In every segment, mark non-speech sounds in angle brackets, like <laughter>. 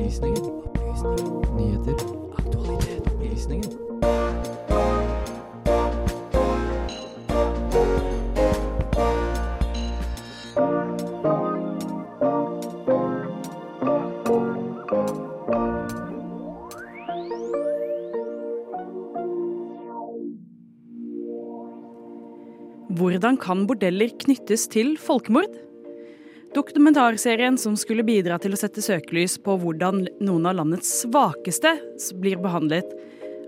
Opplysningen. Opplysninger. Nyheter. Aktualitet. Opplysninger. Hvordan kan bordeller knyttes til folkemord? Dokumentarserien som skulle bidra til å sette søkelys på hvordan noen av landets svakeste blir behandlet,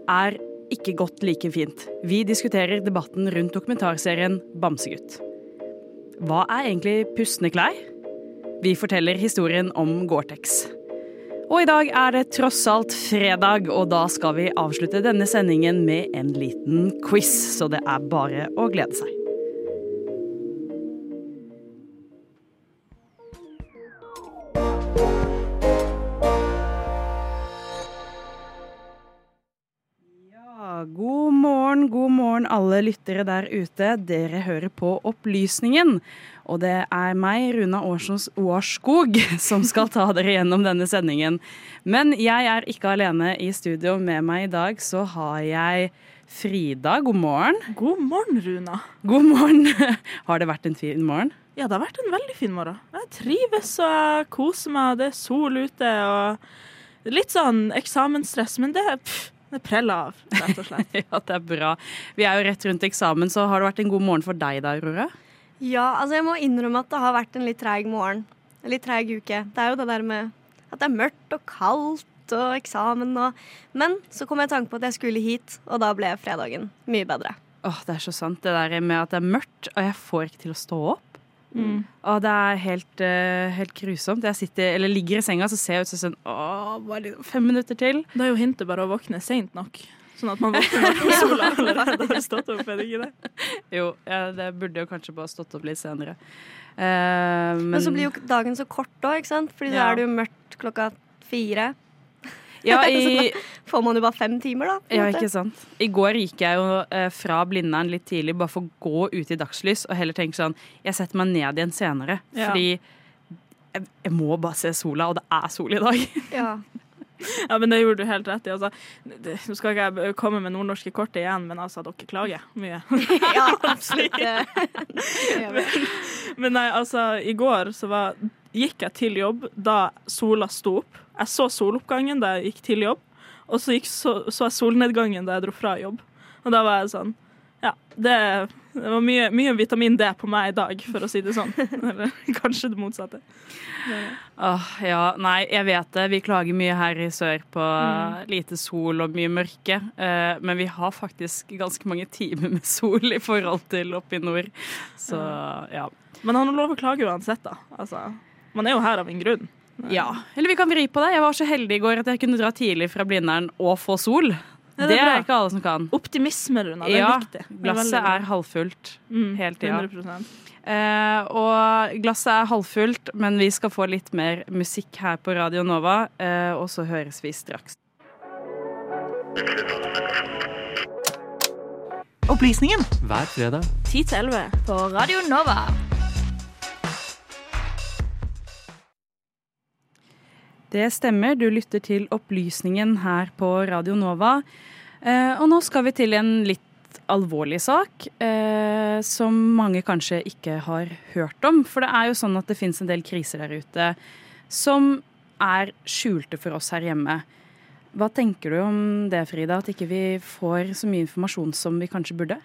er ikke gått like fint. Vi diskuterer debatten rundt dokumentarserien Bamsegutt. Hva er egentlig pustende klær? Vi forteller historien om Gore-Tex. Og i dag er det tross alt fredag, og da skal vi avslutte denne sendingen med en liten quiz, så det er bare å glede seg. Alle lyttere der ute. Dere hører på Opplysningen. Og det er meg, Runa Årsons Årskog, <laughs> som skal ta dere gjennom denne sendingen. Men jeg er ikke alene i studio. Med meg i dag så har jeg Frida. God morgen. God morgen, Runa. God morgen. <laughs> Har det vært en fin morgen? Ja, det har vært en veldig fin morgen. Jeg trives og koser meg. Det er sol ute og litt sånn eksamensstress, men det, pff, det preller av, rett og slett. <laughs> Ja, det er bra. Vi er jo rett rundt eksamen, så har det vært en god morgen for deg da, Aurora? Ja, altså jeg må innrømme at det har vært en litt treig morgen. En litt treig uke. Det er jo det der med at det er mørkt og kaldt og eksamen og Men så kom jeg i tanke på at jeg skulle hit, og da ble fredagen mye bedre. Åh, Det er så sant, det der med at det er mørkt, og jeg får ikke til å stå opp. Mm. Og det er helt, uh, helt grusomt. Jeg sitter, eller ligger i senga så ser jeg ut som sånn Å, bare fem minutter til. Da er jo hintet bare å våkne seint nok. Sånn at man <laughs> våkner når sola allerede har stått opp, er det ikke det? Jo, ja, det burde jo kanskje bare stått opp litt senere. Uh, men, Men så blir jo dagen så kort òg, ikke sant? Fordi da Ja. er det jo mørkt klokka fire. <laughs> ja, i, Får man jo bare fem timer, da. ja, ikke sant. I går gikk jeg jo eh, fra Blindern litt tidlig bare for å gå ut i dagslys og heller tenke sånn Jeg setter meg ned igjen senere, Ja. fordi jeg, jeg må bare se sola, og det er sol i dag. <laughs> Ja. Ja, men det gjorde du helt rett i. Altså, nå skal ikke jeg komme med nordnorske kortet igjen, men altså, dere klager mye. <laughs> ja, absolutt. men. Men nei, altså, i går så var, gikk jeg til jobb da sola sto opp. Jeg så soloppgangen da jeg gikk til jobb, og så, gikk, så, så jeg solnedgangen da jeg dro fra jobb. Og da var jeg sånn Ja, det, det var mye, mye vitamin D på meg i dag, for å si det sånn. <laughs> Eller kanskje det motsatte. Åh, ja, nei, jeg vet det. Vi klager mye her i sør på Mm. lite sol og mye mørke. Uh, men vi har faktisk ganske mange timer med sol i forhold til oppe i nord. Så ja. Men han har lov å klage uansett, da. Altså, man er jo her av en grunn. ja. Eller vi kan vri på det. Jeg var så heldig i går at jeg kunne dra tidlig fra Blindern og få sol. Ja, det, det er ikke alle som kan. Optimisme, Runa. Det er Ja, viktig. Er Glasset er halvfullt Mm, hele tida. 100 Eh, og glasset er halvfullt, men vi skal få litt mer musikk her på Radio Nova, eh, og så høres vi straks. Opplysningen Hver fredag 10 til 11. På Radio Nova. Det stemmer, du lytter til Opplysningen her på Radio Nova. Eh, og nå skal vi til en litt alvorlig sak eh, som mange kanskje ikke har hørt om. For det er jo sånn at det fins en del kriser der ute som er skjulte for oss her hjemme. Hva tenker du om det, Frida? At ikke vi får så mye informasjon som vi kanskje burde?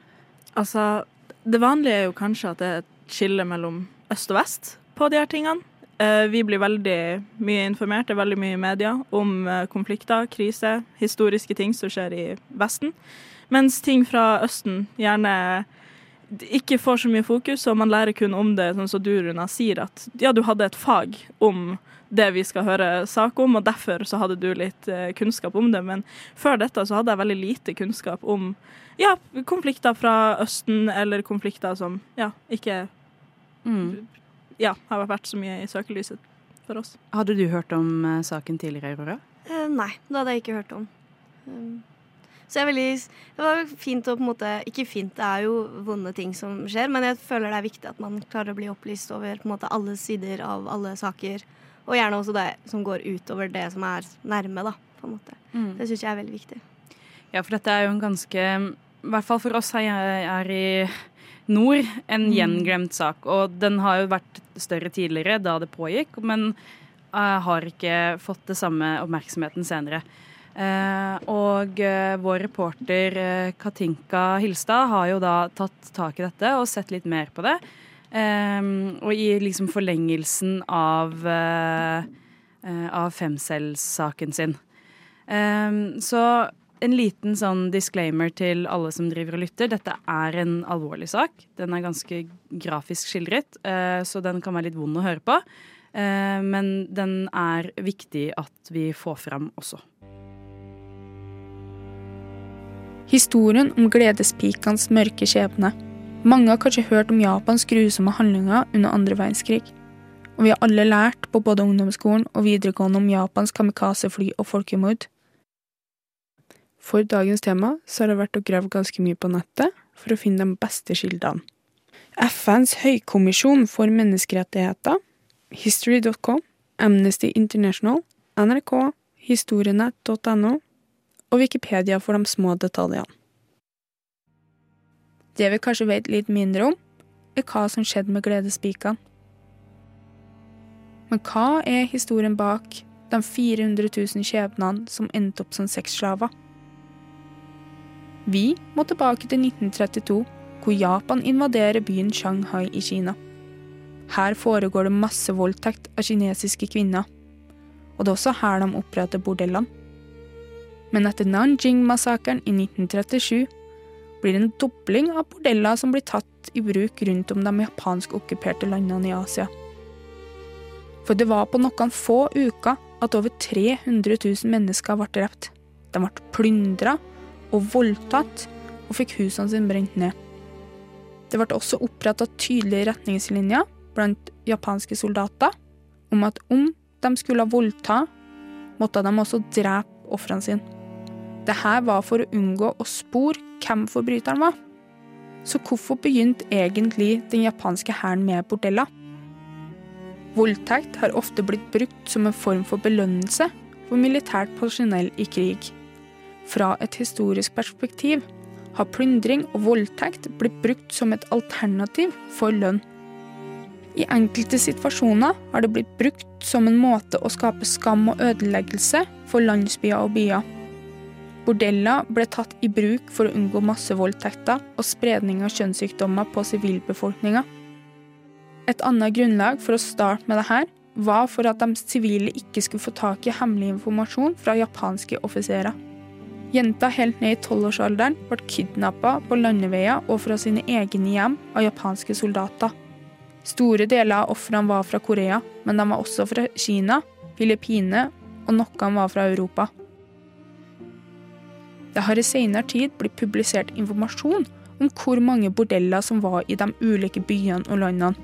Altså, det vanlige er jo kanskje at det er et skille mellom øst og vest på de her tingene. Eh, Vi blir veldig mye informert, det er veldig mye i media, om eh, konflikter, krise, historiske ting som skjer i Vesten. Mens ting fra Østen gjerne ikke får så mye fokus, og man lærer kun om det, sånn som du, Runa, sier at ja, du hadde et fag om det vi skal høre sak om, og derfor så hadde du litt eh, kunnskap om det. Men før dette så hadde jeg veldig lite kunnskap om ja, konflikter fra Østen, eller konflikter som ja, ikke Mm. Ja, har vært så mye i søkelyset for oss. Hadde du hørt om uh, saken tidligere, Aurora? Uh, nei, det hadde jeg ikke hørt om. Um, så jeg er veldig Det var fint å på en måte Ikke fint, det er jo vonde ting som skjer, men jeg føler det er viktig at man klarer å bli opplyst over på en måte alle sider av alle saker. Og gjerne også det som går utover det som er nærme, da. På en måte. Mm. Det syns jeg er veldig viktig. Ja, for dette er jo en ganske I hvert fall for oss her er i nord en Mm. gjenglemt sak. Og den har jo vært større tidligere, da det pågikk, men uh, har ikke fått det samme oppmerksomheten senere. Uh, og uh, vår reporter Katinka Hilstad har jo da tatt tak i dette og sett litt mer på det. Eh, og i liksom forlengelsen av, av femcellssaken sin. Um, så en liten sånn disclaimer til alle som driver og lytter. Dette er en alvorlig sak. Den er ganske grafisk skildret, eh, så den kan være litt vond å høre på. Eh, men den er viktig at vi får fram også. Historien om gledespikenes mørke skjebne. Mange har kanskje hørt om Japans grusomme handlinger under andre verdenskrig. Og vi har alle lært på både ungdomsskolen og videregående om Japans kamikazefly og folkemord. For dagens tema så har det vært å gravd ganske mye på nettet for å finne de beste kildene. FNs høykommisjon for menneskerettigheter, history.com, Amnesty International, NRK, historienett.no og Wikipedia for de små detaljene. Det vi kanskje vet litt mindre om, er hva som skjedde med gledespikene. Men hva er historien bak de 400 000 skjebnene som endte opp som sexslaver? Vi må tilbake til 1932, hvor Japan invaderer byen Shanghai i Kina. Her foregår det masse voldtekt av kinesiske kvinner, og det er også her de oppretter bordellene. Men etter Nanjing-massakren i 1937 blir det en dobling av bordeller som blir tatt i bruk rundt om de japansk-okkuperte landene i Asia. For det var på noen få uker at over 300 000 mennesker ble drept. De ble plyndra og voldtatt og fikk husene sine brent ned. Det ble også oppretta tydelige retningslinjer blant japanske soldater om at om de skulle voldta, måtte de også drepe ofrene sine. Dette var for å unngå å spore hvem forbryteren var. Så hvorfor begynte egentlig den japanske hæren med bordeller? Voldtekt har ofte blitt brukt som en form for belønnelse for militært personell i krig. Fra et historisk perspektiv har plyndring og voldtekt blitt brukt som et alternativ for lønn. I enkelte situasjoner har det blitt brukt som en måte å skape skam og ødeleggelse for landsbyer og byer. Bordeller ble tatt i bruk for å unngå massevoldtekter og spredning av kjønnssykdommer på sivilbefolkninga. Et annet grunnlag for å starte med dette var for at de sivile ikke skulle få tak i hemmelig informasjon fra japanske offiserer. Jenter helt ned i tolvårsalderen ble kidnappa på landeveier og fra sine egne hjem av japanske soldater. Store deler av ofrene var fra Korea, men de var også fra Kina, Filippinene og noen var fra Europa. Det har i senere tid blitt publisert informasjon om hvor mange bordeller som var i de ulike byene og landene.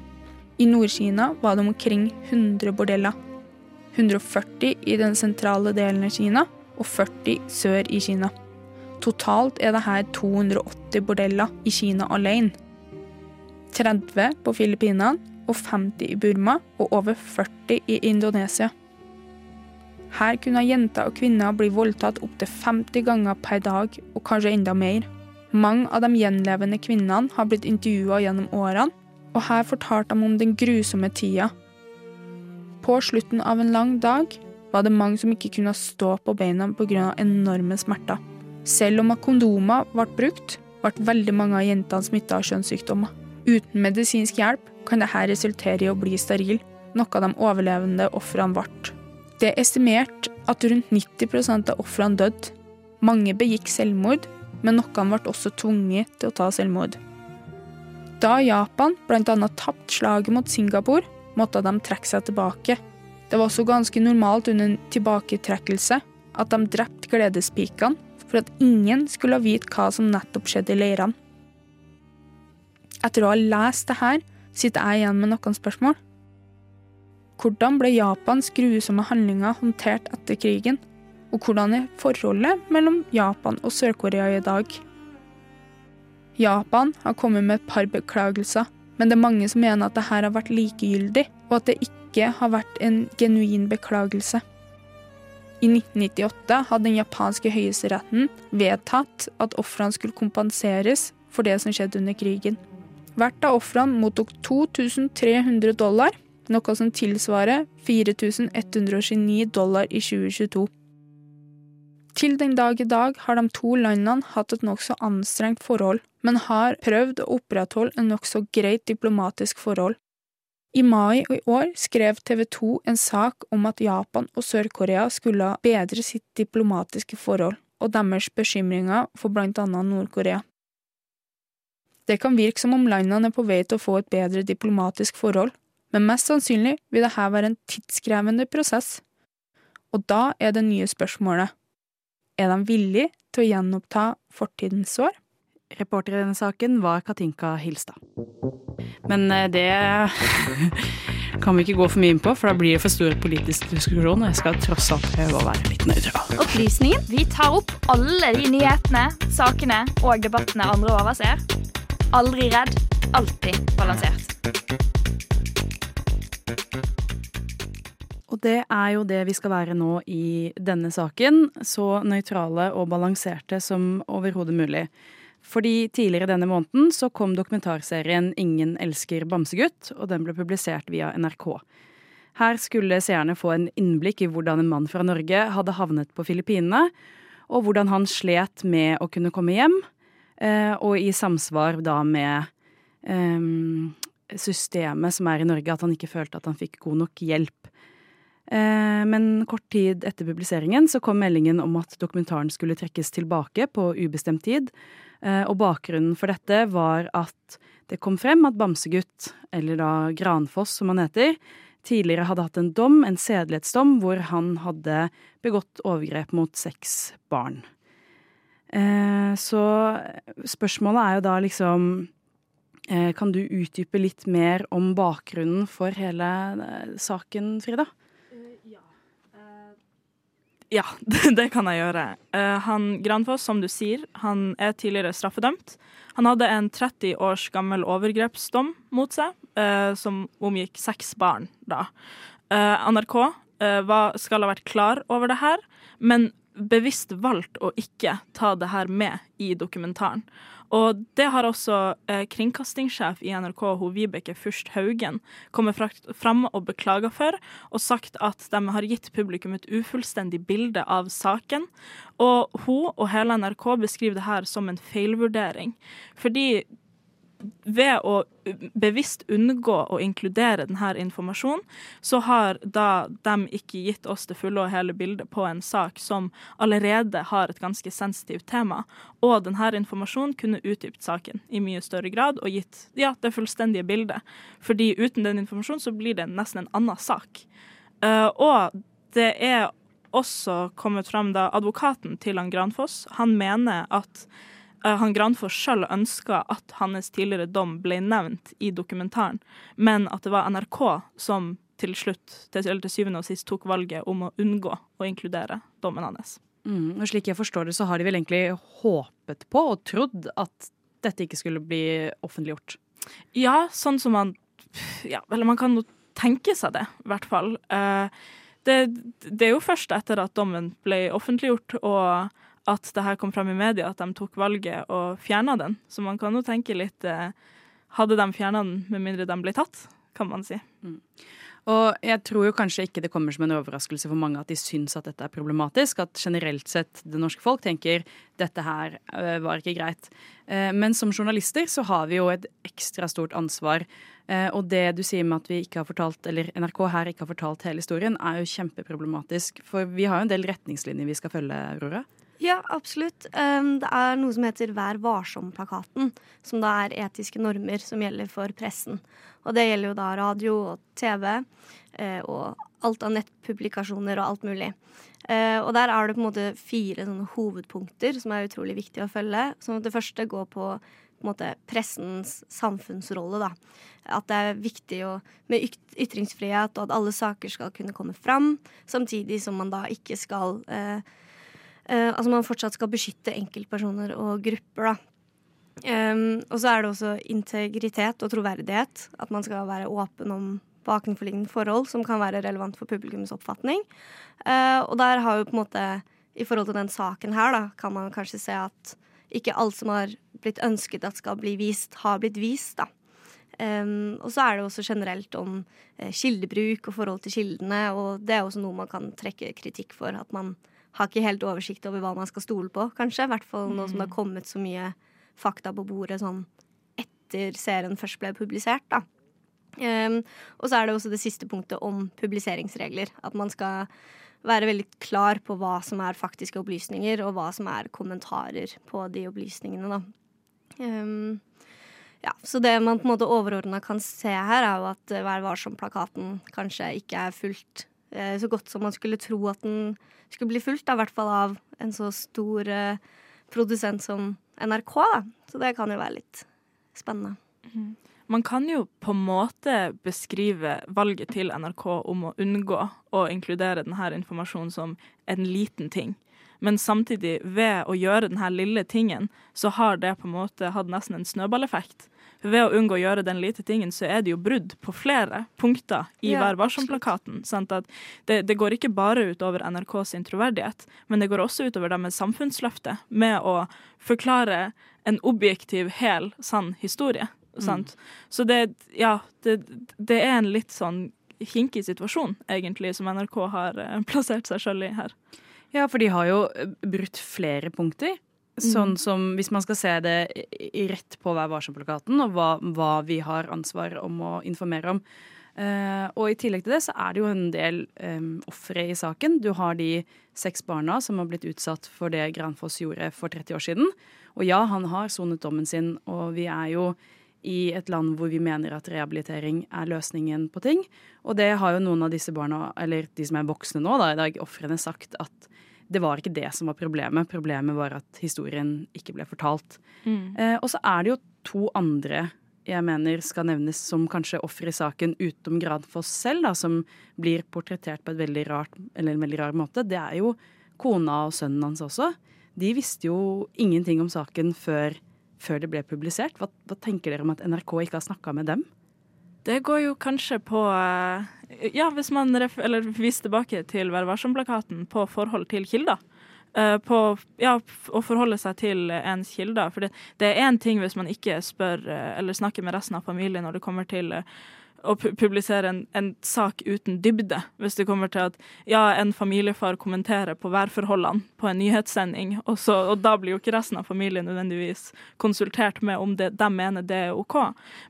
I Nord-Kina var det omkring 100 bordeller. 140 i den sentrale delen av Kina og 40 sør i Kina. Totalt er det her 280 bordeller i Kina alene. 30 på Filippinene og 50 i Burma og over 40 i Indonesia. Her kunne jenter og kvinner bli voldtatt opptil 50 ganger per dag, og kanskje enda mer. Mange av de gjenlevende kvinnene har blitt intervjua gjennom årene, og her fortalte de om den grusomme tida. På slutten av en lang dag var det mange som ikke kunne stå på beina pga. enorme smerter. Selv om kondomer ble brukt, ble veldig mange av jentene smitta av kjønnssykdommer. Uten medisinsk hjelp kan dette resultere i å bli steril, noe de overlevende ofrene ble. Det er estimert at rundt 90% av ofrene døde. Mange begikk selvmord, men noen ble også tvunget til å ta selvmord. Da Japan bl.a. tapte slaget mot Singapore, måtte de trekke seg tilbake. Det var også ganske normalt under en tilbaketrekkelse at de drepte gledespikene for at ingen skulle vite hva som nettopp skjedde i leirene. Etter å ha lest det her, sitter jeg igjen med noen spørsmål. Hvordan ble Japans grusomme handlinger håndtert etter krigen? Og hvordan er forholdet mellom Japan og Sør-Korea i dag? Japan har kommet med et par beklagelser, men det er mange som mener at dette har vært likegyldig, og at det ikke ikke har vært en genuin beklagelse. I 1998 hadde den japanske høyesteretten vedtatt at ofrene skulle kompenseres for det som skjedde under krigen. Hvert av ofrene mottok 2300 dollar, noe som tilsvarer 4129 dollar i 2022. Til den dag i dag har de to landene hatt et nokså anstrengt forhold, men har prøvd å opprettholde en nokså greit diplomatisk forhold. I mai i år skrev TV 2 en sak om at Japan og Sør-Korea skulle bedre sitt diplomatiske forhold og deres bekymringer for blant annet Nord-Korea. Det kan virke som om landene er på vei til å få et bedre diplomatisk forhold, men mest sannsynlig vil dette være en tidskrevende prosess. Og da er det nye spørsmålet er de villige til å gjenoppta fortidens sår? Reporter i denne saken var Katinka Hilstad. Men eh, det <laughs> kan vi ikke gå for mye inn på, for da blir det for stor politisk diskusjon. Og jeg skal tross alt prøve å være litt nøytral. Opplysningen. Vi tar opp alle de nyhetene, sakene og debattene andre overser. Aldri redd, alltid balansert. Og det er jo det vi skal være nå i denne saken. Så nøytrale og balanserte som overhodet mulig. Fordi tidligere denne måneden så kom dokumentarserien Ingen elsker bamsegutt, og den ble publisert via NRK. Her skulle seerne få en innblikk i hvordan en mann fra Norge hadde havnet på Filippinene, og hvordan han slet med å kunne komme hjem, eh, og i samsvar da med um, systemet som er i Norge, at han ikke følte at han fikk god nok hjelp. Eh, men kort tid etter publiseringen så kom meldingen om at dokumentaren skulle trekkes tilbake på ubestemt tid, og bakgrunnen for dette var at det kom frem at Bamsegutt, eller da Granfoss som han heter, tidligere hadde hatt en dom, en sedelighetsdom, hvor han hadde begått overgrep mot seks barn. Eh, så spørsmålet er jo da liksom eh, Kan du utdype litt mer om bakgrunnen for hele saken, Frida? Ja, <laughs> det kan jeg gjøre. Uh, han Granfoss, som du sier, han er tidligere straffedømt. Han hadde en 30 års gammel overgrepsdom mot seg, uh, som omgikk seks barn da. Uh, NRK var, skal ha vært klar over det her, men bevisst valgt å ikke ta det her med i dokumentaren. Og det har også eh, kringkastingssjef i NRK, hun Vibeke Fürst Haugen, kommet fram og beklaga for, og sagt at de har gitt publikum et ufullstendig bilde av saken. Og hun og hele NRK beskriver det her som en feilvurdering. Fordi ved å bevisst unngå å inkludere denne informasjonen, så har da de ikke gitt oss det fulle og hele bildet på en sak som allerede har et ganske sensitivt tema. Og denne informasjonen kunne utdypt saken i mye større grad og gitt ja, det fullstendige bildet. Fordi uten den informasjonen så blir det nesten en annen sak. Uh, og det er også kommet fram da advokaten til han Granfoss, han mener at Eh, han Granfors sjøl ønska at hans tidligere dom ble nevnt i dokumentaren, men at det var NRK som til slutt, til, til syvende og sist, tok valget om å unngå å inkludere dommen hans. Mm, og slik jeg forstår det, så har de vel egentlig håpet på og trodd at dette ikke skulle bli offentliggjort? Ja, sånn som man Ja, eller man kan jo tenke seg det, i hvert fall. Eh, det, det, er jo først etter at dommen ble offentliggjort og at det her kom fram i media, at de tok valget og fjerna den. Så man kan jo tenke litt eh, Hadde de fjerna den med mindre de ble tatt, kan man si. Mm. Og jeg tror jo kanskje ikke det kommer som en overraskelse for mange at de syns at dette er problematisk. At generelt sett det norske folk tenker dette her uh, var ikke greit. Uh, men som journalister så har vi jo et ekstra stort ansvar. Og det du sier med at vi ikke har fortalt, eller NRK her ikke har fortalt hele historien, er jo kjempeproblematisk. For vi har jo en del retningslinjer vi skal følge, Aurora. Ja, absolutt. Um, det er noe som heter Vær varsom-plakaten, som da er etiske normer som gjelder for pressen. Og det gjelder jo da radio og TV eh, og alt av nettpublikasjoner og alt mulig. Eh, og der er det på en måte fire sånne hovedpunkter som er utrolig viktig å følge. Som det første går på, måte, pressens samfunnsrolle. da. At det er viktig å, med ytringsfrihet, og at alle saker skal kunne komme fram. Samtidig som man da ikke skal eh, altså man fortsatt skal beskytte enkeltpersoner og grupper, da. Um, og så er det også integritet og troverdighet. At man skal være åpen om bakenforliggende forhold som kan være relevant for publikums oppfatning. Uh, og der har jo på en måte, i forhold til den saken her, da, kan man kanskje se at ikke alt som har blitt ønsket at skal bli vist, har blitt vist, da. Um, og så er det også generelt om eh, kildebruk og forhold til kildene, og det er også noe man kan trekke kritikk for. At man har ikke helt oversikt over hva man skal stole på, kanskje. I hvert fall nå som det har kommet så mye fakta på bordet sånn etter serien først ble publisert, da. Um, og så er det også det siste punktet om publiseringsregler. At man skal være veldig klar på hva som er faktiske opplysninger, og hva som er kommentarer på de opplysningene, da. Um, ja, så det man på en måte overordna kan se her, er jo at eh, Vær varsom-plakaten kanskje ikke er fulgt eh, så godt som man skulle tro at den skulle bli fulgt, i hvert fall av en så stor eh, produsent som NRK. Da. Så det kan jo være litt spennende. Man kan jo på en måte beskrive valget til NRK om å unngå å inkludere denne informasjonen som en liten ting. Men samtidig, ved å gjøre denne lille tingen, så har det på en måte hatt nesten en snøballeffekt. Ved å unngå å gjøre den lite tingen, så er det jo brudd på flere punkter i Ja, Vær varsom-plakaten. Det, det går ikke bare utover NRK sin troverdighet, men det går også utover deres samfunnsløfte med å forklare en objektiv, hel, sann historie. Sant? Så det, ja, det, det er en litt sånn kinkig situasjon, egentlig, som NRK har eh, plassert seg sjøl i her. Ja, for de har jo eh, brutt flere punkter. Sånn som hvis man skal se det rett på Vær varsom-plakaten, og hva, hva vi har ansvar om å informere om. Uh, og i tillegg til det så er det jo en del um, ofre i saken. Du har de seks barna som har blitt utsatt for det Granfoss gjorde for 30 år siden. Og ja, han har sonet dommen sin, og vi er jo i et land hvor vi mener at rehabilitering er løsningen på ting. Og det har jo noen av disse barna, eller de som er voksne nå, da, i dag, ofrene, sagt at det var ikke det som var problemet. Problemet var at historien ikke ble fortalt. Eh, og så er det jo to andre jeg mener skal nevnes som kanskje offer i saken utom Gradfoss selv, da, som blir portrettert på et veldig rart, eller en veldig rar måte. Det er jo kona og sønnen hans også. De visste jo ingenting om saken før, før det ble publisert. Hva, hva tenker dere om at NRK ikke har snakka med dem? Det går jo kanskje på eh, Ja, hvis man viser tilbake til Vær varsom-plakaten på forhold til kilder. Eh, På ja, å forholde seg til ens kilder. For det, det er én ting hvis man ikke spør eh, eller snakker med resten av familien når det kommer til å publisere en, en sak uten dybde. Hvis det kommer til at ja, en familiefar kommenterer på værforholdene på en nyhetssending, og, så, og da blir jo ikke resten av familien nødvendigvis konsultert med om det, de mener det er OK.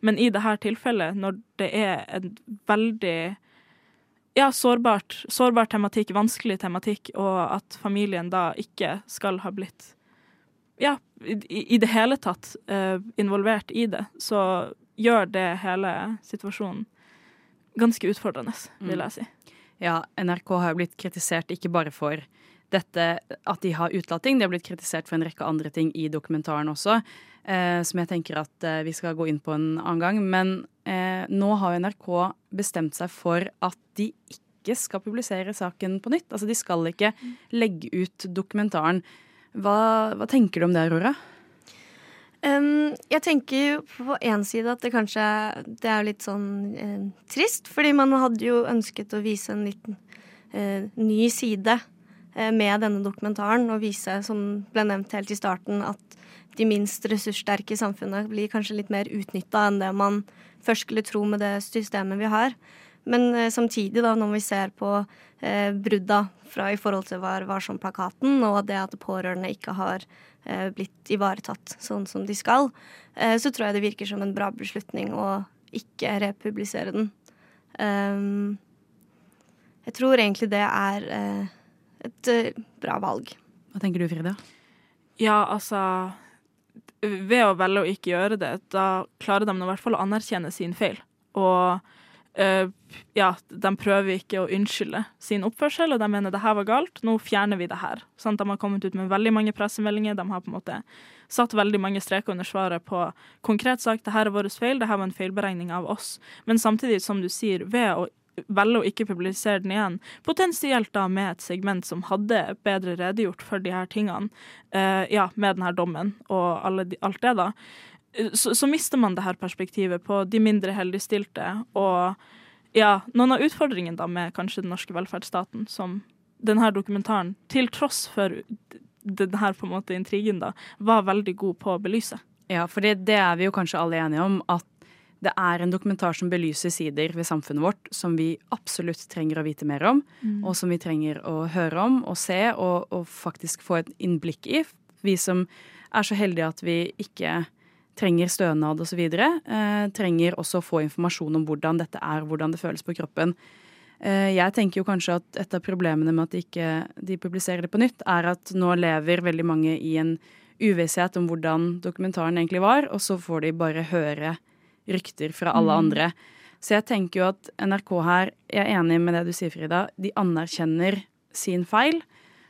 Men i dette tilfellet, når det er en veldig ja, sårbart, sårbar tematikk, vanskelig tematikk, og at familien da ikke skal ha blitt ja, i, i det hele tatt eh, involvert i det, så gjør det hele situasjonen ganske utfordrende, vil jeg si. Ja, NRK har jo blitt kritisert ikke bare for dette at de har utelatt ting, de har blitt kritisert for en rekke andre ting i dokumentaren også, eh, som jeg tenker at eh, vi skal gå inn på en annen gang. Men eh, nå har jo NRK bestemt seg for at de ikke skal publisere saken på nytt. Altså de skal ikke legge ut dokumentaren. Hva, hva tenker du om det, Aurora? Um, jeg tenker på én side at det kanskje det er litt sånn eh, trist, fordi man hadde jo ønsket å vise en liten eh, ny side eh, med denne dokumentaren, og vise, som ble nevnt helt i starten, at de minst ressurssterke i samfunnet blir kanskje litt mer utnytta enn det man først skulle tro med det systemet vi har. Men eh, samtidig, da, når vi ser på eh, brudda fra i forhold til hva var som plakaten, og det at pårørende ikke har eh, blitt ivaretatt sånn som de skal, eh, så tror jeg det virker som en bra beslutning å ikke republisere den. Um, jeg tror egentlig det er eh, et eh, bra valg. Hva tenker du, Frida? Ja, altså Ved å velge å ikke gjøre det, da klarer de i hvert fall å anerkjenne sin feil. Og eh, ja, de prøver ikke å unnskylde sin oppførsel, og de mener det her var galt, nå fjerner vi det her. Sånn, De har kommet ut med veldig mange pressemeldinger, de har på en måte satt veldig mange streker under svaret på konkret sagt det her er vår feil, det her var en feilberegning av oss. Men samtidig, som du sier, ved å velge å ikke publisere den igjen, potensielt da med et segment som hadde bedre redegjort for de her tingene, uh, ja, med den her dommen og de, alt det, da, eh, så, så mister man det her perspektivet på de mindre heldigstilte og ja, noen av utfordringene da med kanskje den norske velferdsstaten, som denne dokumentaren, til tross for denne på en måte intrigen, da, var veldig god på å belyse. Ja, for det, det er vi jo kanskje alle enige om, at det er en dokumentar som belyser sider ved samfunnet vårt som vi absolutt trenger å vite mer om, Mm. og som vi trenger å høre om og se og, og faktisk få et innblikk i. Vi som er så heldige at vi ikke trenger stønad osv., eh, trenger også å få informasjon om hvordan dette er, hvordan det føles på kroppen. Eh, jeg tenker jo kanskje at et av problemene med at de ikke de publiserer det på nytt, er at nå lever veldig mange i en uvisshet om hvordan dokumentaren egentlig var, og så får de bare høre rykter fra alle andre. Så jeg tenker jo at NRK her, jeg er enig med det du sier, Frida, de anerkjenner sin feil.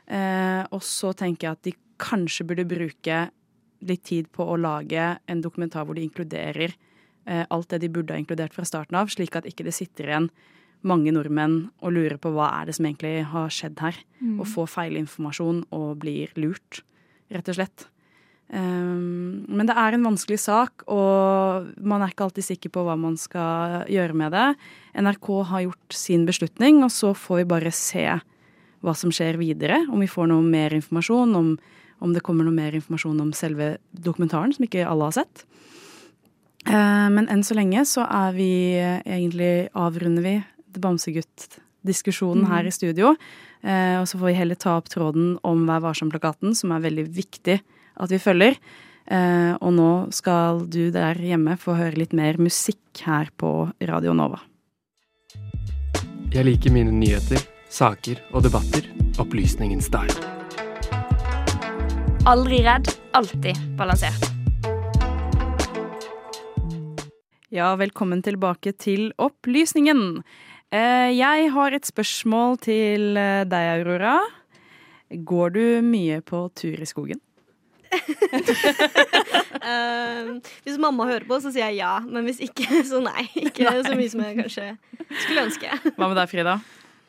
Eh, og så tenker jeg at de kanskje burde bruke litt tid på å lage en dokumentar hvor de inkluderer eh, alt det de burde ha inkludert fra starten av, slik at ikke det sitter igjen mange nordmenn og lurer på hva er det som egentlig har skjedd her, og får feilinformasjon og blir lurt, rett og slett. Um, men det er en vanskelig sak, og man er ikke alltid sikker på hva man skal gjøre med det. NRK har gjort sin beslutning, og så får vi bare se hva som skjer videre. Om vi får noe mer informasjon, om, om det kommer noe mer informasjon om selve dokumentaren, som ikke alle har sett. Eh, men enn så lenge så er vi eh, egentlig Avrunder vi Bamsegutt-diskusjonen her i studio. Eh, og så får vi heller ta opp tråden om Vær varsom-plakaten, som er veldig viktig at vi følger. Eh, og nå skal du der hjemme få høre litt mer musikk her på Radio Nova. Jeg liker mine nyheter, saker og debatter. Opplysningens dag. Aldri redd, alltid balansert. Ja, velkommen tilbake til Opplysningen. Eh, jeg har et spørsmål til eh, deg, Aurora. Går du mye på tur i skogen? uh, <laughs> hvis mamma hører på, så sier jeg ja. Men hvis ikke, <laughs> så nei. Ikke så mye som jeg kanskje skulle ønske. Hva med deg, Frida?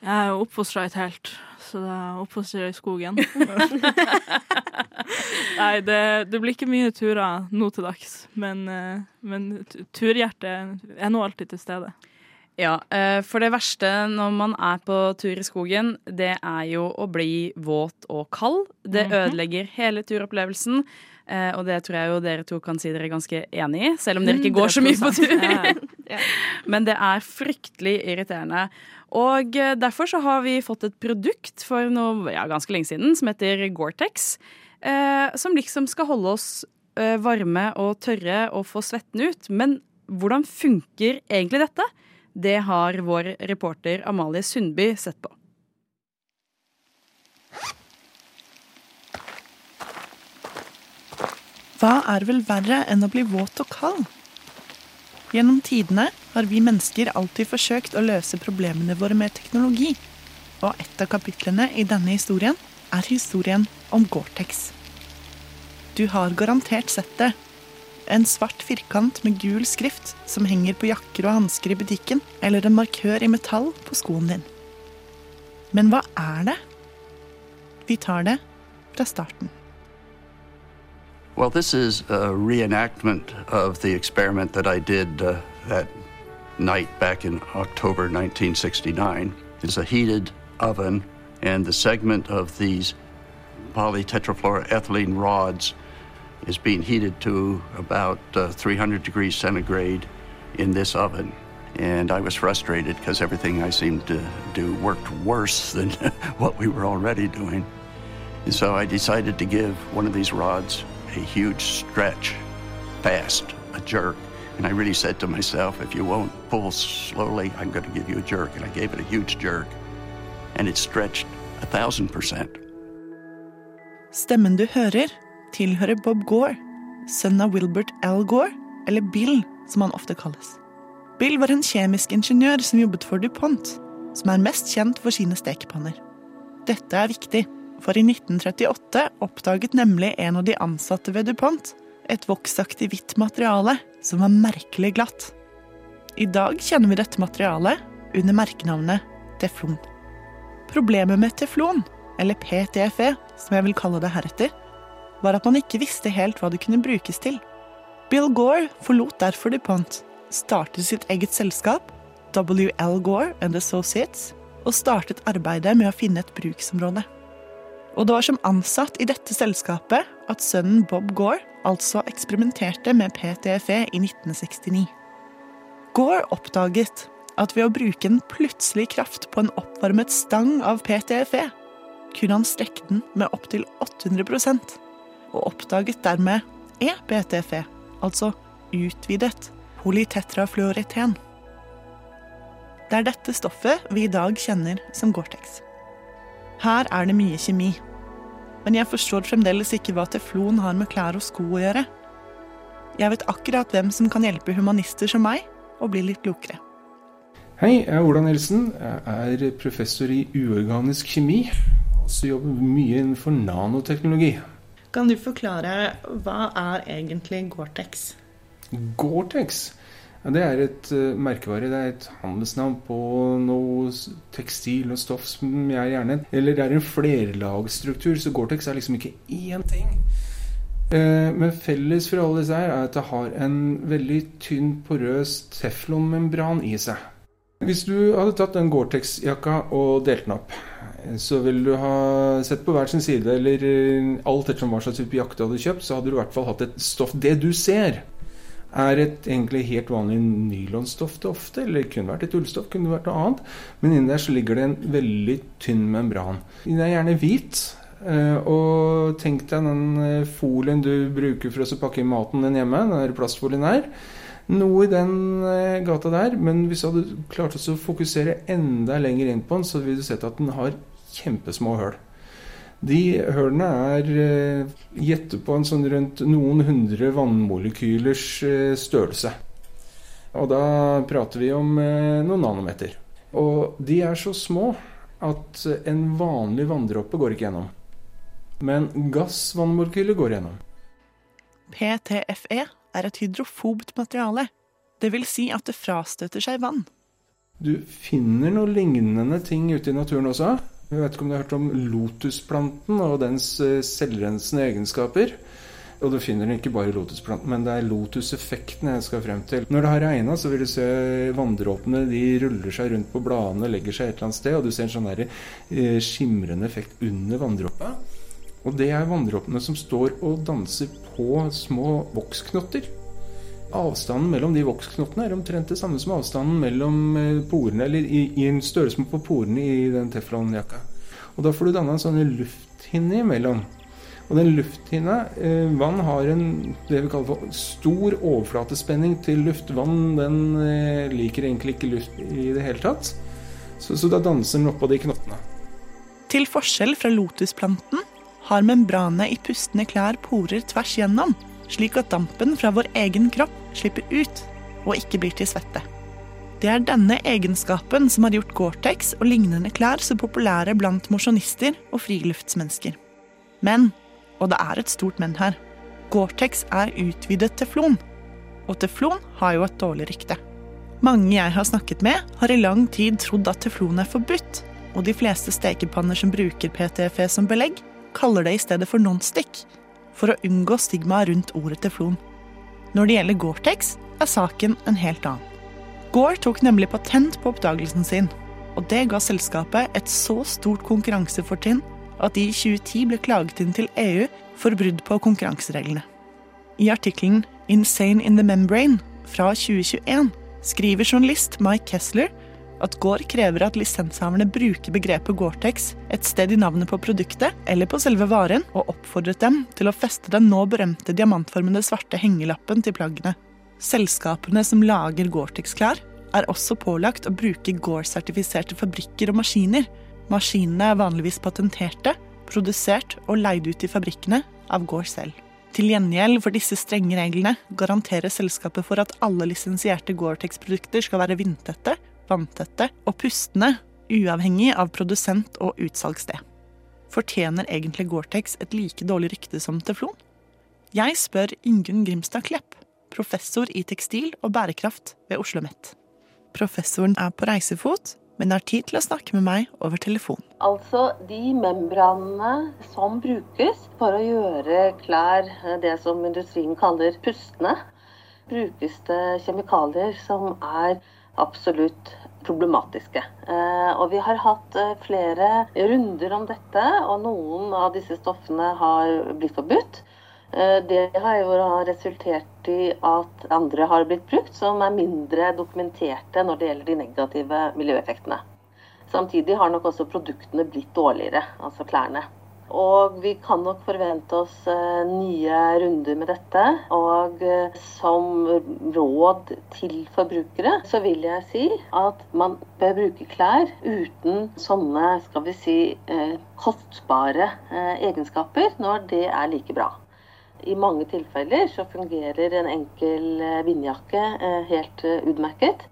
Jeg er oppfostra i telt, så da er jeg i skogen. <laughs> Nei, det, det blir ikke mye turer nå til dags, men, eh, men turhjertet er nå alltid til stede. Ja, eh, for det verste når man er på tur i skogen, det er jo å bli våt og kald. Det ødelegger hele turopplevelsen. eh, Og det tror jeg jo dere to kan si dere er ganske enig i, selv om dere ikke går så mye på tur. 100%. Ja. Men det er fryktelig irriterende. Og eh, derfor så har vi fått et produkt for noe, ja, ganske lenge siden som heter Gore-Tex. Eh, som liksom skal holde oss eh, varme og tørre og få svetten ut. Men hvordan funker egentlig dette? Det har vår reporter Amalie Sundby sett på. Hva er vel verre enn å bli våt og kald? Gjennom tidene har vi mennesker alltid forsøkt å løse problemene våre med teknologi. Og et av kapitlene i denne historien er historien om Gore-Tex. Du har garantert sett det. En svart firkant med gul skrift som henger på jakker og hansker i butikken, eller en markør i metall på skoen din. Men hva er det? Vi tar det fra starten. Well, this is a reenactment of the experiment that I did uh, that night back in October 1969. It's a heated oven, and the segment of these polytetrafluoroethylene rods is being heated to about uh, 300 degrees centigrade in this oven. And I was frustrated because everything I seemed to do worked worse <laughs> than what we were already doing. And so I decided to give one of these rods a huge stretch, fast, a jerk. And I really said to myself, if you won't pull slowly, I'm going to give you a jerk. And I gave it a huge jerk. And it stretched a thousand percent. Stemmen du hører, tilhører Bob Gore, sønn av Wilbert L. Gore, eller Bill, som han ofte kalles. Bill var en kjemisk ingeniør som jobbet for DuPont, som er mest kjent for sine stekepanner. Dette er viktig, for i 1938 oppdaget nemlig en av de ansatte ved DuPont et voksaktig hvitt materiale som var merkelig glatt. I dag kjenner vi dette materialet under merkenavnet teflon. Problemet med teflon, eller PTFE, som jeg vil kalle det heretter, var at man ikke visste helt hva det kunne brukes til. Bill Gore forlot derfor DuPont, startet sitt eget selskap, W.L. Gore and Associates og startet arbeidet med å finne et bruksområde. Og det var som ansatt i dette selskapet at sønnen Bob Gore altså eksperimenterte med PTFE i 1969. Gore oppdaget at ved å bruke en plutselig kraft på en oppvarmet stang av PTFE, kunne han strekke den med opptil 800% og oppdaget dermed e-PTFE, altså utvidet polytetrafluoreten. Det er dette stoffet vi i dag kjenner som Gore-Tex. Her er det mye kjemi, men jeg forstår fremdeles ikke hva teflon har med klær og sko å gjøre. Jeg vet akkurat hvem som kan hjelpe humanister som meg å bli litt klokere. Hei, jeg er Ola Nilsen. Jeg er professor i uorganisk kjemi. Også jobber mye innenfor nanoteknologi. Kan du forklare hva er egentlig Gore-Tex? Gore-Tex ja, det er et uh, merkevare. Det er et handelsnavn på noe tekstil og stoff som jeg gjerne Eller det er en flerlagsstruktur, så Gore-Tex er liksom ikke én ting. Uh, men felles for alle disse her er at det har en veldig tynn, porøs teflonmembran i seg. Hvis du hadde tatt den Gore-Tex-jakka og delt den opp, så ville du ha sett på hver sin side, eller eh, alt etter hva slags type jakke du hadde kjøpt, så hadde du i hvert fall hatt et stoff Det du ser, er et egentlig helt vanlig nylonstoff til ofte, eller kunne vært et ullstoff, kunne vært noe annet. Men inni der så ligger det en veldig tynn membran. Den er gjerne hvit. Eh, og tenk deg den eh, folien du bruker for å pakke inn maten din hjemme, den plastfolien her. Noe i den eh, gata der, men hvis du hadde klart å fokusere enda lenger inn på den, så ville du sett at den har kjempesmå høl. De hølene er uh, gjettet på en sånn rundt noen hundre vannmolekylers uh, størrelse. Og da prater vi om uh, noen nanometer. Og de er så små at en vanlig vanndråpe går ikke gjennom. Men gassvannmolekyler går gjennom. PTFE er et hydrofobt materiale. Det vil si at det frastøter seg vann. Du finner noen lignende ting ute i naturen også. Jeg vet ikke om du har hørt om lotusplanten og dens eh, selvrensende egenskaper. Og du finner den ikke bare i lotusplanten, men det er lotuseffekten jeg skal frem til. Når det har regna, så vil du se vanndråpene de ruller seg rundt på bladene, legger seg et eller annet sted, og du ser en sånn der, eh, skimrende effekt under vanndråpa. Og det er vanndråpene som står og danser på små voksknotter avstanden mellom de voksknottene er omtrent det samme som avstanden mellom eh, porene, eller i, i en størrelse på porene i den teflonjakka. Og da får du danna en sånn lufthinne imellom. Og den lufthinna eh, Vann har en det vi kaller for stor overflatespenning til luft. Vann den eh, liker egentlig ikke luft i det hele tatt. Så, så da danser den oppå de knottene. Til forskjell fra lotusplanten har membranene i pustende klær porer tvers gjennom slik at dampen fra vår egen kropp slipper ut og ikke blir til svette. Det er denne egenskapen som har gjort Gore-Tex og lignende klær så populære blant mosjonister og friluftsmennesker. Men, og det er et stort men her, Gore-Tex er utvidet teflon. Og teflon har jo et dårlig rykte. Mange jeg har snakket med, har i lang tid trodd at teflon er forbudt, og de fleste stekepanner som bruker PTFE som belegg, kaller det i stedet for nonstick, for å unngå stigmaet rundt ordet teflon. Når det gjelder Gore-Tex, er saken en helt annen. Gore tok nemlig patent på oppdagelsen sin, og det ga selskapet et så stort konkurransefortrinn at de i 2010 ble klaget inn til EU for brudd på konkurransereglene. I artikkelen 'Insane in the Membrane' fra 2021 skriver journalist Mike Kessler at Gore krever at lisenshaverne bruker begrepet Gore-Tex et sted i navnet på produktet eller på selve varen, og oppfordret dem til å feste den nå berømte diamantformede svarte hengelappen til plaggene. Selskapene som lager Gore-Tex-klær, er også pålagt å bruke Gore-sertifiserte fabrikker og maskiner. Maskinene er vanligvis patenterte, produsert og leid ut i fabrikkene av Gore selv. Til gjengjeld for disse strenge reglene garanterer selskapet for at alle lisensierte Gore-Tex-produkter skal være vindtette vanntette og pustende, uavhengig av produsent og utsalgssted. Fortjener egentlig Gore-Tex et like dårlig rykte som teflon? Jeg spør Ingunn Grimstad Klepp, professor i tekstil og bærekraft ved Oslo OsloMet. Professoren er på reisefot, men har tid til å snakke med meg over telefon. Altså, de membranene som brukes for å gjøre klær det som industrien kaller pustende, brukes det kjemikalier som er absolutt problematiske. Eh, og vi har hatt eh, flere runder om dette, og noen av disse stoffene har blitt forbudt. Eh, det har jo resultert i at andre har blitt brukt, som er mindre dokumenterte når det gjelder de negative miljøeffektene. Samtidig har nok også produktene blitt dårligere, altså klærne. Og vi kan nok forvente oss eh, nye runder med dette. Og eh, som råd til forbrukere så vil jeg si at man bør bruke klær uten sånne, skal vi si, eh, kostbare egenskaper når det er like bra. I mange tilfeller så fungerer en enkel vindjakke helt utmerket.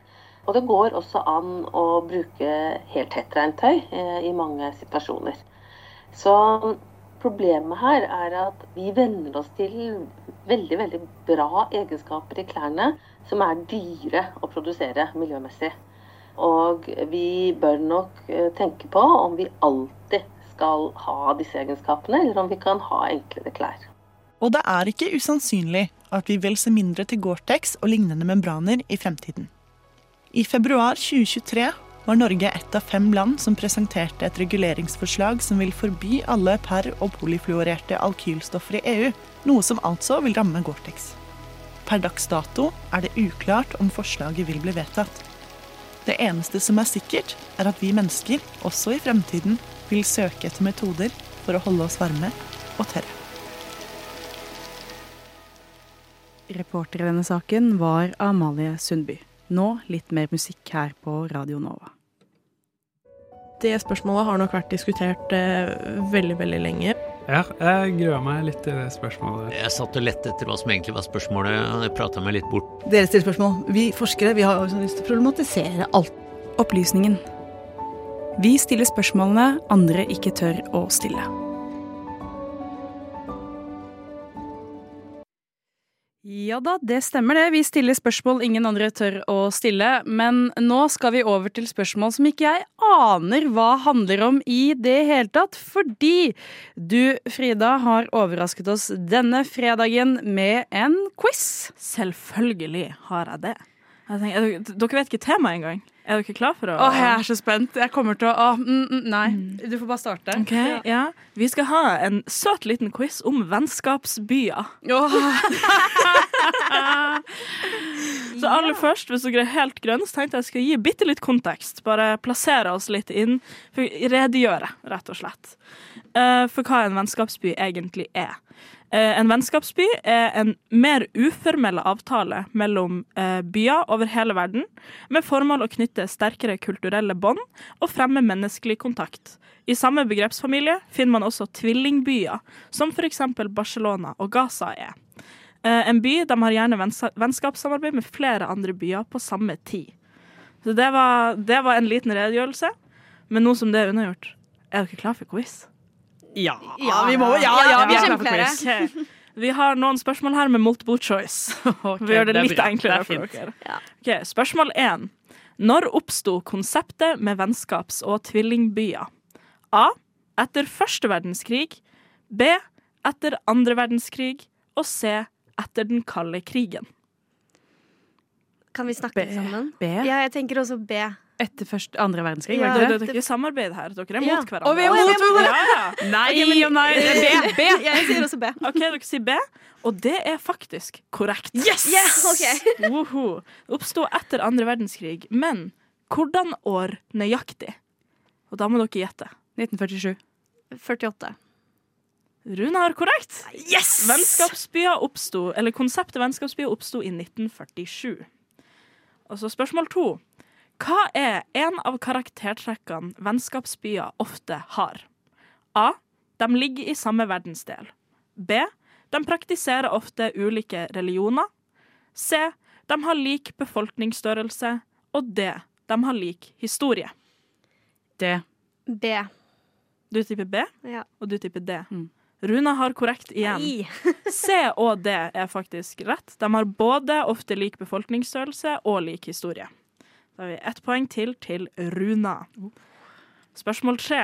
Og det går også an å bruke helt tettregntøy i mange situasjoner. Så problemet her er at vi venner oss til veldig, veldig bra egenskaper i klærne som er dyre å produsere miljømessig. Og vi bør nok eh, tenke på om vi alltid skal ha disse egenskapene, eller om vi kan ha enklere klær. Og det er ikke usannsynlig at vi vil se mindre til Gore-Tex og lignende membraner i fremtiden. I februar 2023 var Norge ett av fem land som presenterte et reguleringsforslag som vil forby alle per- og polyfluorerte alkylstoffer i EU, noe som altså vil ramme Gore-Tex. Per dags dato er det uklart om forslaget vil bli vedtatt. Det eneste som er sikkert, er at vi mennesker også i fremtiden vil søke etter metoder for å holde oss varme og tørre. Reporter i denne saken var Amalie Sundby. Nå litt mer musikk her på Radio Nova. Det spørsmålet har nok vært diskutert eh, veldig, veldig lenge. Ja, jeg gruer meg litt til det spørsmålet. Jeg satt og lette etter hva som egentlig var spørsmålet, og jeg prata meg litt bort. Dere stiller spørsmål. Vi forskere vi har lyst til å problematisere alt. Opplysningen. Vi stiller spørsmålene andre ikke tør å stille. Ja da, det stemmer det. Vi stiller spørsmål ingen andre tør å stille. Men nå skal vi over til spørsmål som ikke jeg aner hva handler om i det hele tatt. Fordi du, Frida, har overrasket oss denne fredagen med en quiz. Selvfølgelig har jeg det. Tenker, dere vet ikke temaet engang. Er dere klar for å Åh, Jeg er så spent. Jeg kommer til å mm, mm, Nei, du får bare starte. Ok, ja. Vi skal ha en søt liten quiz om vennskapsbyer. <laughs> så aller først, hvis dere er helt grønne, så tenkte jeg skulle gi bitte litt kontekst. Bare plassere oss litt inn. Redegjøre, rett og slett. Uh, for hva en vennskapsby egentlig er. Uh, en vennskapsby er en mer uformell avtale mellom uh, byer over hele verden, med formål å knytte sterkere kulturelle bånd og fremme menneskelig kontakt. I samme begrepsfamilie finner man også tvillingbyer, som f.eks. Barcelona og Gaza er. En by de har gjerne vennskapssamarbeid med flere andre byer på samme tid. Så det var, det var en liten redegjørelse. Men nå som det er unnagjort, er dere klar for quiz? Ja, ja, vi må Ja, ja, vi er klare for quiz. <laughs> Okay. Vi har noen spørsmål her med multiple choice. <laughs> Okay, vi gjør det, det litt enklere for dere. Ja. Okay, spørsmål én. Når oppsto konseptet med vennskaps- og tvillingbyer? A. Etter første verdenskrig. B. Etter andre verdenskrig. Og C. Etter den kalde krigen. Kan vi snakke B. sammen? B. Ja, jeg tenker også B. Etter første, andre verdenskrig? Ja. det Det, det? det er ikke samarbeid her. Dere er mot Ja. hverandre. Og vi er mot hverandre! Ja, ja. <laughs> Nei okay, men- og nei. B, B. <laughs> Jeg sier også B. OK, dere sier B, og det er faktisk korrekt. Yes! yes! Okay. Woho. Oppsto etter andre verdenskrig. Men hvordan år nøyaktig? Og da må dere gjette. 1947. 48. Rune har korrekt. Yes! Vennskapsbyer oppsto, eller Konseptet vennskapsbyer oppsto i 1947. Og så spørsmål to. Hva er en av karaktertrekkene vennskapsbyer ofte har? A. De ligger i samme verdensdel. B. De praktiserer ofte ulike religioner. C. De har lik befolkningsstørrelse. Og D. De har lik historie. D. B. Du tipper B, Ja. og du tipper D. Mm. Runa har korrekt igjen. <laughs> C og D er faktisk rett. De har både ofte lik befolkningsstørrelse og lik historie. Da har vi ett poeng til til Runa. Spørsmål tre.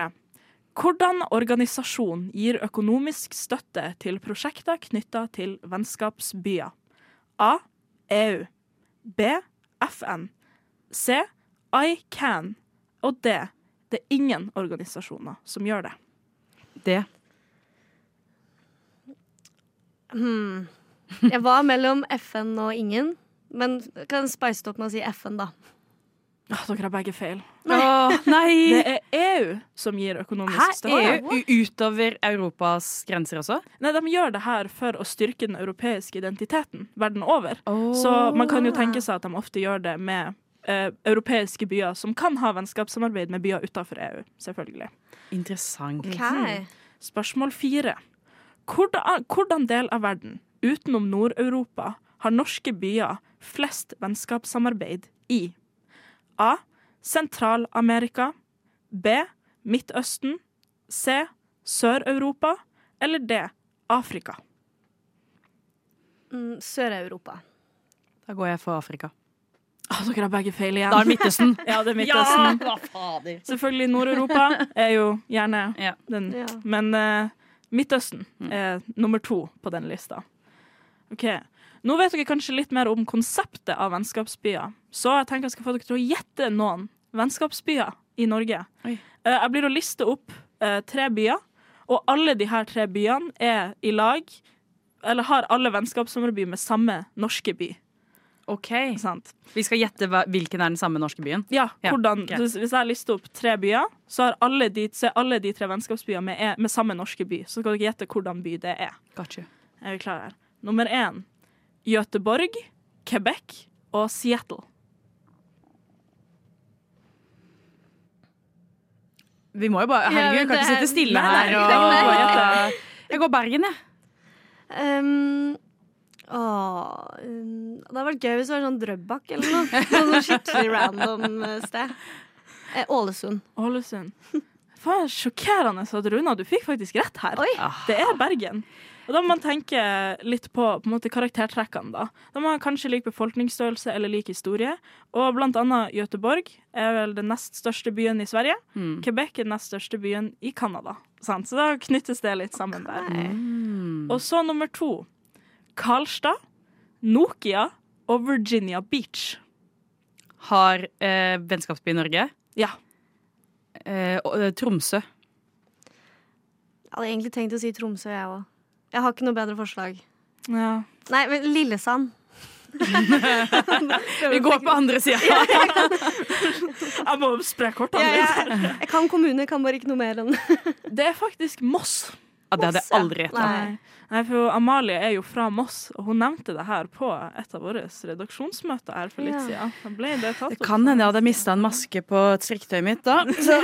Hvordan organisasjon gir økonomisk støtte til prosjekter knytta til vennskapsbyer? A. EU. B. FN. C. I can og D. Det er ingen organisasjoner som gjør det. Det. Hmm. Jeg var mellom FN og ingen, men kan spice det opp med å si FN, da. Åh, dere har begge feil. Åh, nei! <laughs> Det er EU som gir økonomisk Hæ? støtte. EU utover Europas grenser også? Nei, De gjør det her for å styrke den europeiske identiteten verden over. Så man kan jo tenke seg at de ofte gjør det med eh, europeiske byer som kan ha vennskapssamarbeid med byer utenfor EU. Selvfølgelig. Interessant. Okay. Spørsmål fire. Hvordan, hvordan del av verden utenom Nord-Europa har norske byer flest vennskapssamarbeid i? A. Sentral-Amerika. B. Midtøsten. C. Sør-Europa. Eller D. Afrika. Mm, Sør-Europa. Da går jeg for Afrika. Ah, dere har begge feil igjen. Da er det Midtøsten. <laughs> ja, det er Midtøsten. hva fader. Selvfølgelig Nord-Europa er jo gjerne <laughs> den. Ja. Men uh, Midtøsten er nummer to på den lista. OK. Nå vet dere kanskje litt mer om konseptet av vennskapsbyer, så jeg tenker jeg skal få dere til å gjette noen vennskapsbyer i Norge. Oi. Eh, jeg blir å liste opp eh, tre byer, og alle de her tre byene er i lag, eller har alle vennskapssamarbeid med samme norske by. OK. Sant? Vi skal gjette hvilken er den samme norske byen? Ja, hvordan, ja. hvis, jeg lister opp tre byer, så, har alle de, er alle de tre vennskapsbyene med, er- med samme norske by. Så skal dere gjette hvordan by det er. Gotcha. Er vi klare her? Nummer én Göteborg, Quebec og Seattle. Vi må jo bare Herregud, Ja, vi kan ikke sitte stille her og. Jeg går Bergen, jeg. Um, å, um, det hadde vært gøy hvis det var sånn Drøbak eller noe. <laughs> Noe skikkelig random eh, sted. Eh, Ålesund. Ålesund. Faen, sjokkerende at Runa, du fikk faktisk rett her. Det er Bergen. Og da må man tenke litt på, på en måte, karaktertrekkene, da. Da må man kanskje like befolkningsstørrelse eller like historie. Og blant annet Göteborg er vel den nest største byen i Sverige. Mm. Quebec er den nest største byen i Canada. Sant? Så da knyttes det litt sammen der. Og så nummer to. Karlstad, Nokia og Virginia Beach. Har eh, vennskapsby i Norge? Ja. Eh, og, eh, Tromsø. Jeg hadde egentlig tenkt å si Tromsø, jeg òg. Jeg har ikke noe bedre forslag. Ja. Nei, men Lillesand. <laughs> Vi går på andre sida. <laughs> Jeg må spre kort. Ja, jeg, jeg kan kommune, jeg kan bare ikke noe mer enn <laughs> Det er faktisk Moss. Ja, det hadde jeg aldri gjetta. Nei. Nei, for Amalie er jo fra Moss, og hun nevnte det her på et av våre redaksjonsmøter her for litt Ja. siden. Det Det kan hende jeg hadde mista en maske på strikketøyet mitt da. Så.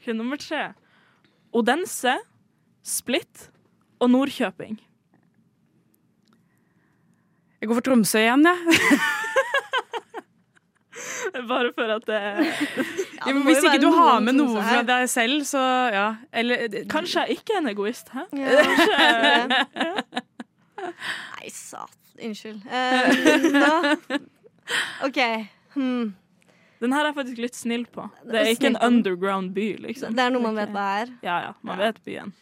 Ok, nummer tre. Odense, Split og Nordkjøping. Jeg går for Tromsø igjen, jeg. <laughs> Bare for at det Ja, men hvis ikke du har med noe fra deg selv, så ja. Eller Kanskje jeg ikke er en egoist, hæ? Nei, satan. Unnskyld. Uh, OK. Hmm. Den her er faktisk litt snill på. Det er ikke en underground by, liksom. Det er noe man vet hva er. Ja, ja. Man vet byen.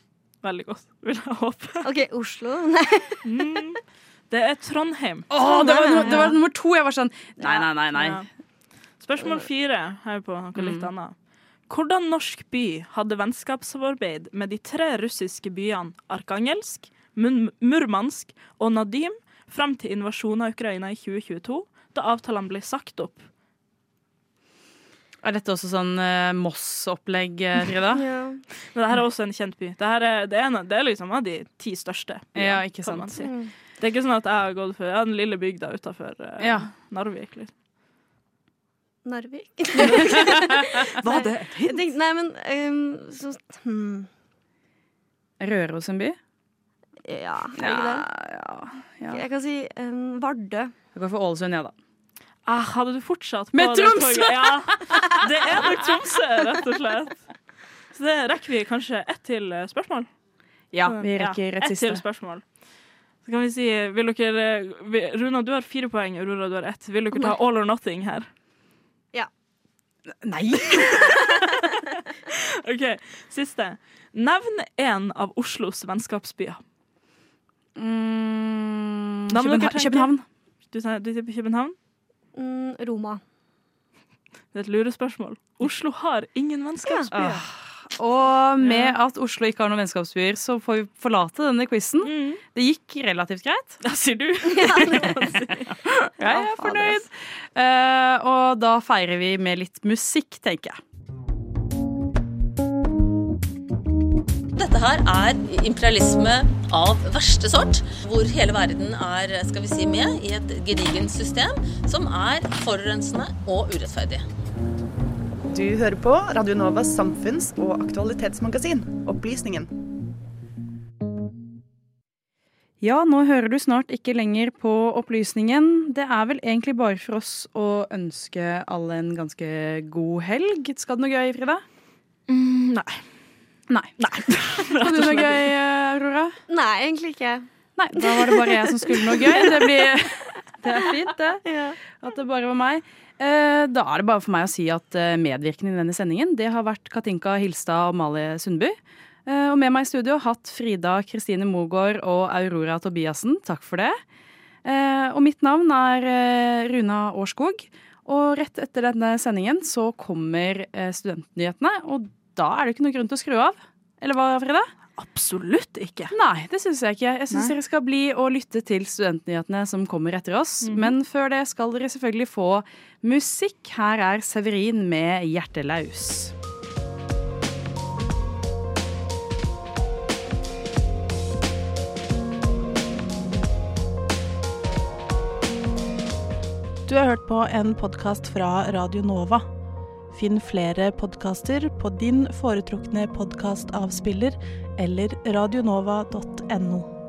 Veldig godt, vil jeg håpe. OK, Oslo. <laughs> Nei. Mm, det er Trondheim. Å, det, var, det var nummer to. Jeg var sånn Nei, nei, nei. nei. Ja. Spørsmål fire her på noe litt annet. Hvordan norsk by hadde vennskapssamarbeid med de tre russiske byene Arkangelsk, Murmansk og Nadim frem til invasjonen av Ukraina i 2022, da avtalene ble sagt opp? Er dette også sånn eh, Moss-opplegg, eh, Frida? <laughs> Men dette er også en kjent by. Dette er, det, er en, det er liksom av de ti største. byene, Ja, ikke kan man sant. si. Mm. Det er ikke sånn at jeg har gått for ja, den lille bygda utafor Ja. Narvik. Liksom. Narvik. <laughs> Var det et <laughs> Jeg tenkte, nei, men um, så, hmm. Røros en by? Ja, er det ikke det? Jeg kan si um, Vardø. Jeg går for Ålesund, jeg, da. Ah, hadde du fortsatt på Med Tromsø! toget? Ja, det er nok Tromsø, rett og slett. Så det rekker vi kanskje ett til eh, spørsmål? Ja, vi rekker et ett Et til spørsmål. Så kan vi si, vil dere eh, Runa, du har fire poeng, Aurora, du har ett. Vil dere ta all or nothing her? Ja. Nei! <laughs> OK, siste. Nevn én av Oslos vennskapsbyer. Mm, København. Du sier København? Mm, Roma. Det er et lurespørsmål. Oslo har ingen vennskapsbyer. Ah. Og med at Oslo ikke har noen vennskapsbyer, så får vi forlate denne quizen. Det gikk relativt greit. Da sier du. <laughs> Jeg er fornøyd. Uh, og da feirer vi med litt musikk, tenker jeg. Dette her er imperialisme av verste sort, hvor hele verden er skal vi si, med i et gedigent system som er forurensende og urettferdig. Du hører på Radio Novas samfunns- og aktualitetsmagasin, Opplysningen. Ja, nå hører du snart ikke lenger på Opplysningen. Det er vel egentlig bare for oss å ønske alle en ganske god helg. Skal du noe gøy, Frida? nei. Nei. Nei. <laughs> Hadde du noe gøy, Aurora? Nei, egentlig ikke. Nei, da var det bare jeg som skulle noe gøy. Det, blir, <laughs> det er fint, det. At det bare var meg. Eh, Da er det bare for meg å si at eh, medvirkende i denne sendingen det har vært Katinka Hilstad og Mali Sundby. Eh, Og med meg i studio hatt Frida Kristine Mogård og Aurora Tobiassen. Takk for det. Eh, Og mitt navn er Runa Årskog. Og rett etter denne sendingen så kommer studentnyhetene, og da er det ikke noen grunn til å skru av. Eller hva, Frida? Absolutt ikke. Nei, det syns jeg ikke. Jeg syns dere skal bli og lytte til studentnyhetene som kommer etter oss. Mhm. Men før det skal dere selvfølgelig få musikk. Her er Severin med 'Hjertelaus'. Du har hørt på en podkast fra Radio Nova. Finn flere podkaster på din foretrukne podkastavspiller eller radionova.no.